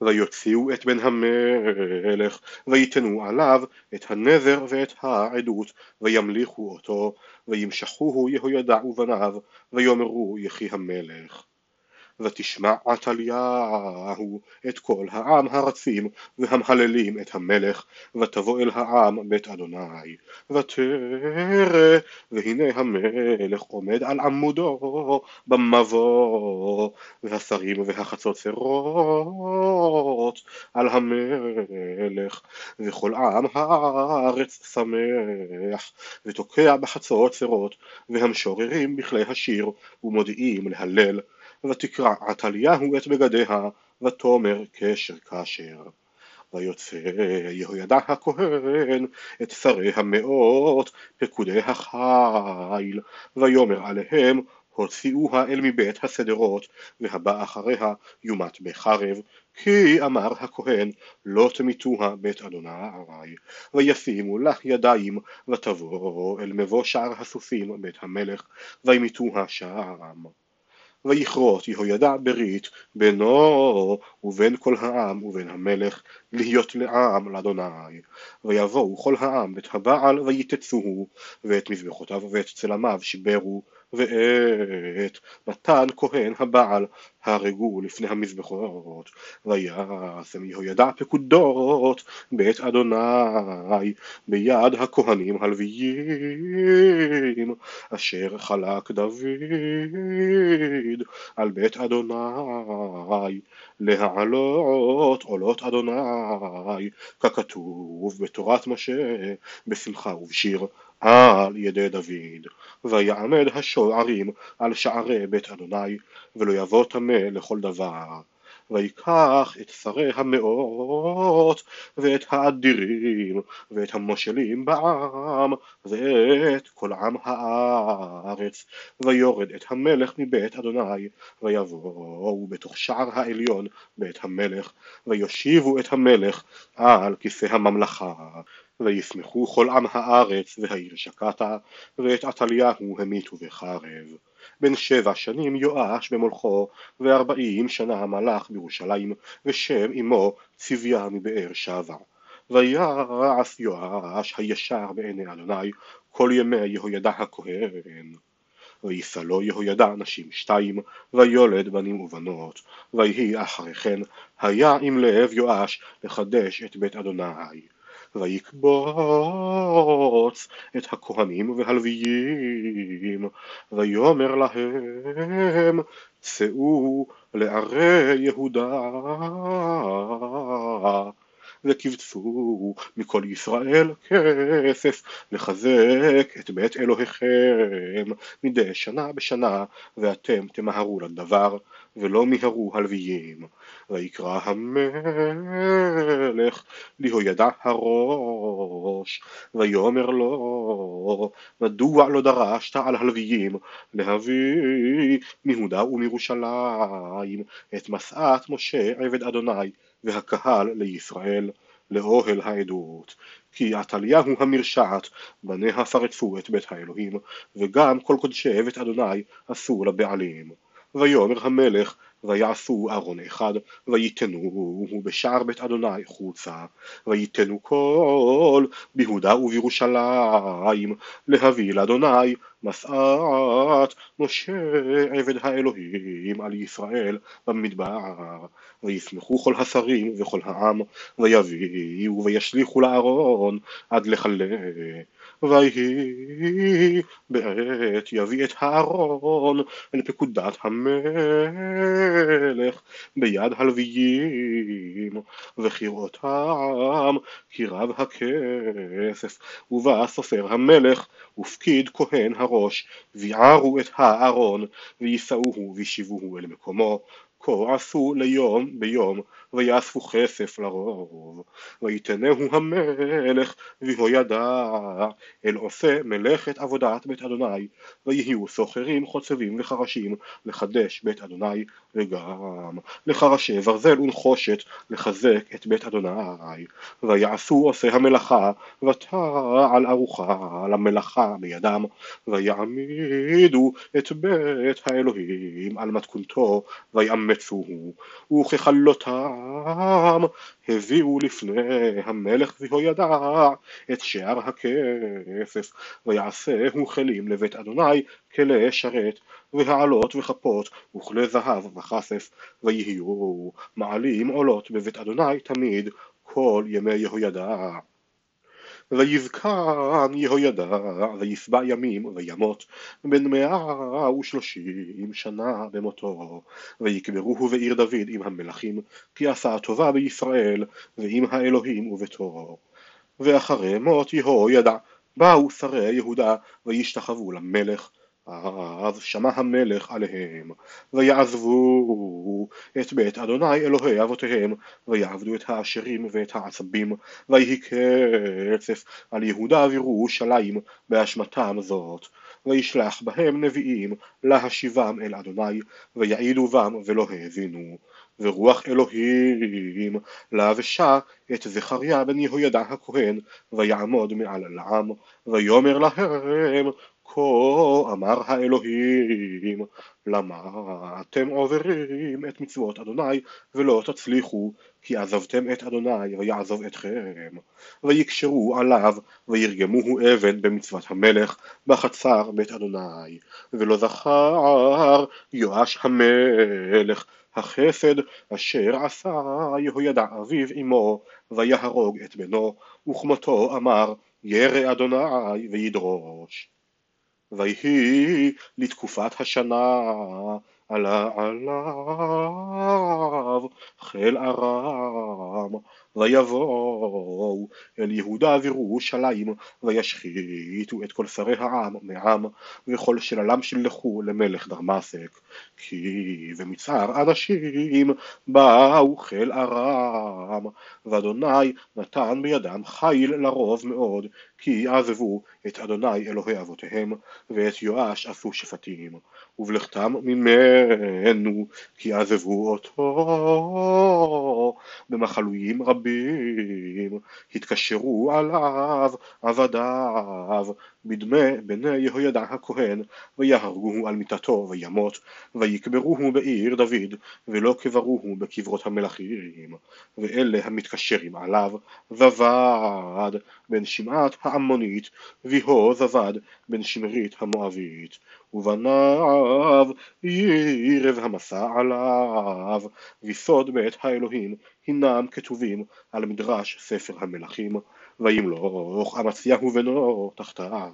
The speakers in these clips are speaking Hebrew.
ויוציאו את בן המלך, ויתנו עליו את הנזר ואת העדות, וימליכו אותו, וימשכוהו יהוידע ובניו, ויאמרו יחי המלך. ותשמע עתליהו את כל העם הרצים והמהללים את המלך ותבוא אל העם בית אדוני ותרא והנה המלך עומד על עמודו במבוא והשרים והחצוצרות על המלך וכל עם הארץ שמח ותוקע בחצוצרות והמשוררים בכלי השיר ומודיעים להלל ותקרע עתליהו את בגדיה, ותאמר קשר קשר. ויוצא יהוידע הכהן את שרי המאות, פקודי החיל, ויאמר עליהם הוציאוה אל מבית הסדרות, והבא אחריה יומת בחרב, כי אמר הכהן לא תמיתוה בית אדוני, וישימו לה ידיים, ותבוא אל מבוא שער הסוסים בית המלך, וימיתוה שם. ויכרות יהוידע ברית בינו ובין כל העם ובין המלך להיות לעם לאדוני. ויבואו כל העם בית הבעל ויתצוהו ואת מזבחותיו ואת צלמיו שיברו ואת מתן כהן הבעל הרגו לפני המזבחות. וישם יהוידע פקודות בית אדוני ביד הכהנים הלוויים אשר חלק דוד על בית אדוני להעלות עולות אדוני ככתוב בתורת משה בשמחה ובשיר על ידי דוד ויעמד השוערים על שערי בית אדוני ולא יבוא טמא לכל דבר. ויקח את שרי המאות ואת האדירים ואת המושלים בעם ואת כל עם הארץ ויורד את המלך מבית אדוני ויבואו בתוך שער העליון בית המלך ויושיבו את המלך על כיסא הממלכה וישמחו כל עם הארץ והעיר שקטה ואת עתליהו המיתו בחרב בן שבע שנים יואש במולכו וארבעים שנה מלך בירושלים ושם אמו צביה מבאר שבע. ויעש יואש הישר בעיני אדוני כל ימי יהוידע הכהן. וישא לו יהוידע נשים שתיים ויולד בנים ובנות. ויהי אחרי כן היה עם לב יואש לחדש את בית אדוני ויקבוץ את הכהנים והלוויים, ויאמר להם צאו לערי יהודה וקבצו מכל ישראל כסף לחזק את בית אלוהיכם. מדי שנה בשנה ואתם תמהרו לדבר ולא מיהרו הלוויים. ויקרא המלך ליהוידע הראש ויאמר לו מדוע לא דרשת על הלוויים להביא מיהודה ומירושלים את משאת משה עבד אדוני והקהל לישראל לאוהל העדות. כי עתליהו המרשעת בניה פרצו את בית האלוהים וגם כל קודשי בית אדוני עשו לבעלים. ויאמר המלך ויעשו ארון אחד ויתנוהו בשער בית אדוני חוצה ויתנו כל ביהודה ובירושלים להביא לאדוני משאת משה עבד האלוהים על ישראל במדבר וישמחו כל השרים וכל העם ויביאו וישליכו לארון עד לכלה ויהי בעת יביא את הארון אל פקודת המלך ביד הלוויים וכראותם כרב הכסף ובא סופר המלך ופקיד כהן הראש ויערו את הארון ויישאוהו וישיבוהו אל מקומו. כה עשו ליום ביום ויאספו כסף לרוב ויתנהו המלך ויהוידע אל עושה מלאכת עבודת בית אדוני ויהיו סוחרים חוצבים וחרשים לחדש בית אדוני וגם לחרשי ברזל ונחושת לחזק את בית אדוני. ויעשו עושה המלאכה ותעל ארוחה למלאכה בידם ויעמידו את בית האלוהים על מתכונתו ויאמץ ויפרצוהו, וככלותם הביאו לפני המלך ויהוידע את שער הכסף, ויעשהו כלים לבית אדוני כלי שרת, והעלות וכפות וכלי זהב וכסף, ויהיו מעלים עולות בבית אדוני תמיד כל ימי יהוידע. ויזקן יהוידע וישבע ימים וימות בן מאה ושלושים שנה במותו. ויקברוהו בעיר דוד עם המלכים כי עשה טובה בישראל ועם האלוהים וביתו. ואחרי מות יהוידע באו שרי יהודה וישתחוו למלך אז שמע המלך עליהם, ויעזבו את בית אדוני אלוהי אבותיהם, ויעבדו את האשרים ואת העצבים, ויהי קצף על יהודה וירושלים באשמתם זאת. וישלח בהם נביאים להשיבם אל אדוני, ויעידו בם ולא האזינו. ורוח אלוהים לבשה את זכריה בן יהוידע הכהן, ויעמוד מעל לעם, ויאמר להם כה אמר האלוהים, למה אתם עוברים את מצוות אדוני ולא תצליחו, כי עזבתם את אדוני ויעזוב אתכם. ויקשרו עליו וירגמוהו אבן במצוות המלך בחצר בית אדוני. ולא זכר יואש המלך החסד אשר עשה יהוידע אביו עמו ויהרוג את בנו וכמותו אמר ירא אדוני וידרוש ויהי לתקופת השנה עלה עליו חיל ארם ויבואו אל יהודה וירושלים וישחיתו את כל שרי העם מעם וכל שללם שלחו למלך דרמסק כי במצער אנשים באו חיל ארם ואדוני נתן בידם חיל לרוב מאוד כי עזבו את אדוני אלוהי אבותיהם ואת יואש עשו שפטים. ובלכתם ממנו כי עזבו אותו. במחלויים רבים התקשרו עליו עבדיו. בדמי בני יהוידע הכהן ויהרגוהו על מיטתו וימות ויקברוהו בעיר דוד ולא קברוהו בקברות המלכים. ואלה המתקשרים עליו זבד בן שמעת העמונית ויהו זבד בן שמרית המואבית ובניו ירב המסע עליו. ויסוד בית האלוהים הנם כתובים על מדרש ספר המלכים וימלוך אמציהו בנו תחתיו.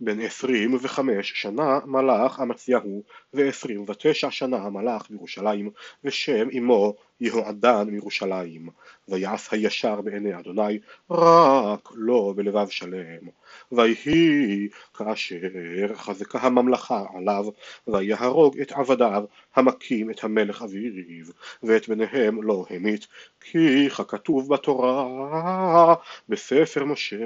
בן עשרים וחמש שנה מלך אמציהו ועשרים ותשע שנה מלך בירושלים ושם אמו יהועדן מירושלים ויעש הישר בעיני אדוני רק לא בלבב שלם. ויהי כאשר חזקה הממלכה עליו ויהרוג את עבדיו המכים את המלך אביו ואת בניהם לא המית כי ככתוב בתורה בספר משה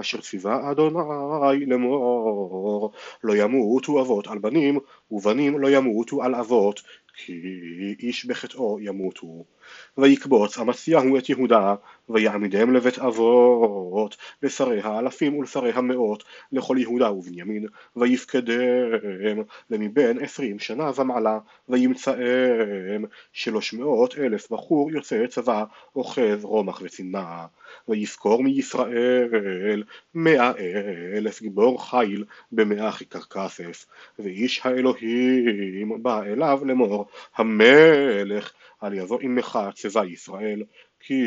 אשר ציווה אדוני לאמור לא ימותו אבות על בנים ובנים לא ימותו על אבות כי איש בחטאו ימותו. ויקבוץ אמציהו את יהודה, ויעמידם לבית אבות, לשרי האלפים ולשרי המאות, לכל יהודה ובנימין, ויפקדם למבין עשרים שנה ומעלה, וימצאם שלוש מאות אלף בחור יוצאי צבא, אוחז רומח וצנעה. ויזכור מישראל מאה אלף גיבור חיל במאה כיכר כסף ואיש האלוהים בא אליו לאמור המלך אל יבוא עמך צבא ישראל כי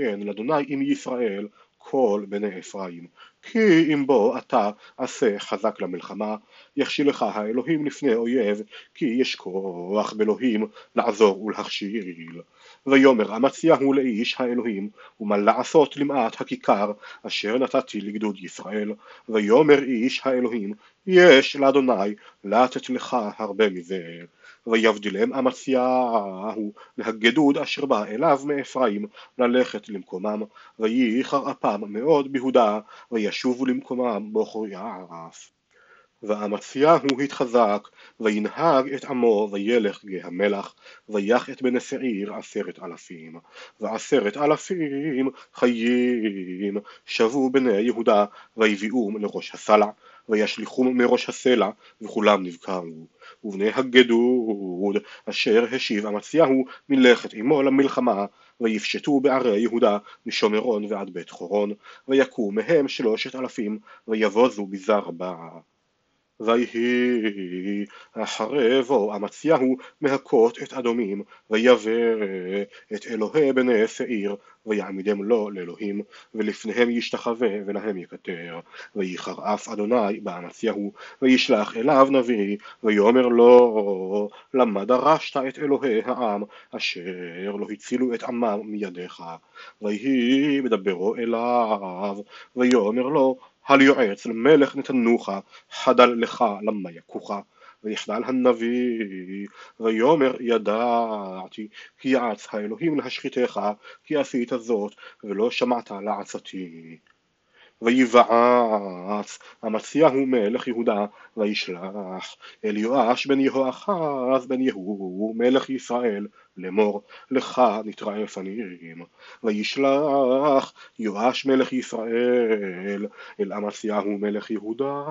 אין לאדוני עם ישראל כל בני אפרים. כי אם בוא אתה עשה חזק למלחמה יכשילך האלוהים לפני אויב כי יש כוח באלוהים לעזור ולהכשיל. ויאמר אמציהו לאיש האלוהים ומה לעשות למעט הכיכר אשר נתתי לגדוד ישראל? ויאמר איש האלוהים יש לאדוני לתת לך הרבה מזה ויבדילם אמציהו להגדוד אשר בא אליו מאפרים ללכת למקומם וייחר אפם מאוד ביהודה וישובו למקומם באחור יערף ואמציהו התחזק, וינהג את עמו, וילך גה המלח, ויח את בני שעיר עשרת אלפים. ועשרת אלפים חיים שבו בני יהודה, ויביאום לראש הסלע, וישליכום מראש הסלע, וכולם נבקרו. ובני הגדוד, אשר השיב אמציהו מלכת עמו למלחמה, ויפשטו בערי יהודה משומרון ועד בית חורון, ויקום מהם שלושת אלפים, ויבוזו בזר בה. ויהי אחרי בוא אמציהו מהכות את אדומים ויבא את אלוהי בני שעיר ויעמידם לו לאלוהים ולפניהם ישתחווה ולהם יקטר וייחר אף אדוני באמציהו וישלח אליו נביא ויאמר לו למה דרשת את אלוהי העם אשר לא הצילו את עמם מידיך. ויהי מדברו אליו ויאמר לו הליועץ למלך נתנוך חדל לך למה יכוך ויחדל הנביא ויאמר ידעתי כי יעץ האלוהים להשחיתך כי עשית זאת ולא שמעת לעצתי. ויבעץ אמציהו מלך יהודה וישלח אל יואש בן יהואחז בן יהוא מלך ישראל לאמור לך נתראה פנים וישלח יואש מלך ישראל אל אמציהו מלך יהודה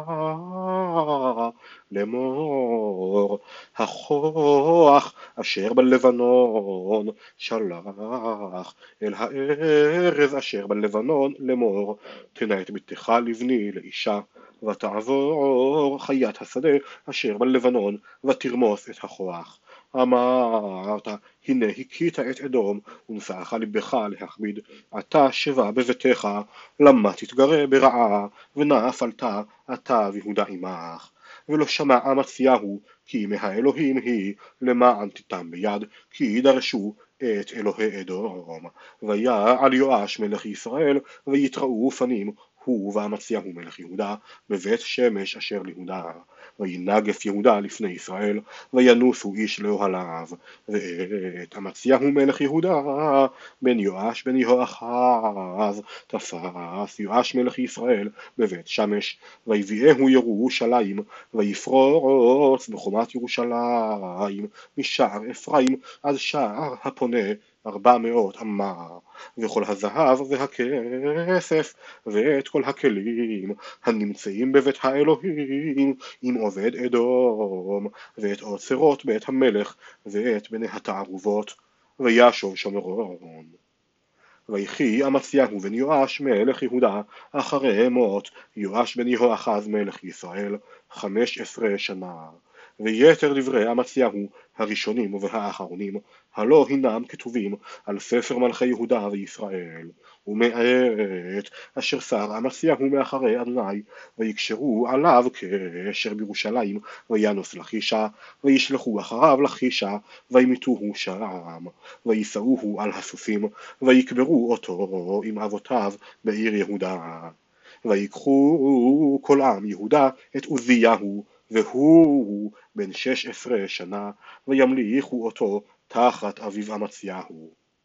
לאמור הכוח אשר בלבנון שלח אל הארז אשר בלבנון לאמור תנא את ביתך לבני לאישה ותעבור חיית השדה אשר בלבנון ותרמוס את הכוח אמרת הנה הכית את אדום ונשאך לבך להכביד. אתה שבה בביתך למה תתגרה ברעה ונפלת אתה ויהודה עמך. ולא שמע אמציהו כי מהאלוהים היא למען תיתם ביד כי ידרשו את אלוהי אדום. ויעל יואש מלך ישראל ויתראו פנים הוא ואמציהו מלך יהודה בבית שמש אשר ליהודה וינגף יהודה לפני ישראל וינוסו איש לאוהליו ואת אמציהו מלך יהודה בן יואש בן יהואחז. תפס יואש מלך ישראל בבית שמש ויביאהו ירושלים ויפרוץ בחומת ירושלים משער אפרים עד שער הפונה ארבע מאות אמה וכל הזהב והכסף ואת כל הכלים הנמצאים בבית האלוהים עם עובד אדום ואת אוצרות בית המלך ואת בני התערובות וישוב שומרון. ויחי אמציהו בן יואש מלך יהודה אחרי מות יואש בן יהואחז מלך ישראל חמש עשרה שנה ויתר דברי אמציהו הראשונים והאחרונים הלא הינם כתובים על ספר מלכי יהודה וישראל ומעת אשר שר אמציהו מאחרי אדוני ויקשרו עליו כאשר בירושלים וינוס לחישה וישלחו אחריו לחישה וימיתוהו שם ויישאוהו על הסוסים ויקברו אותו עם אבותיו בעיר יהודה. ויקחו כל עם יהודה את עוזיהו והוא בן שש עשרה שנה, וימליכו אותו תחת אביו אמציהו.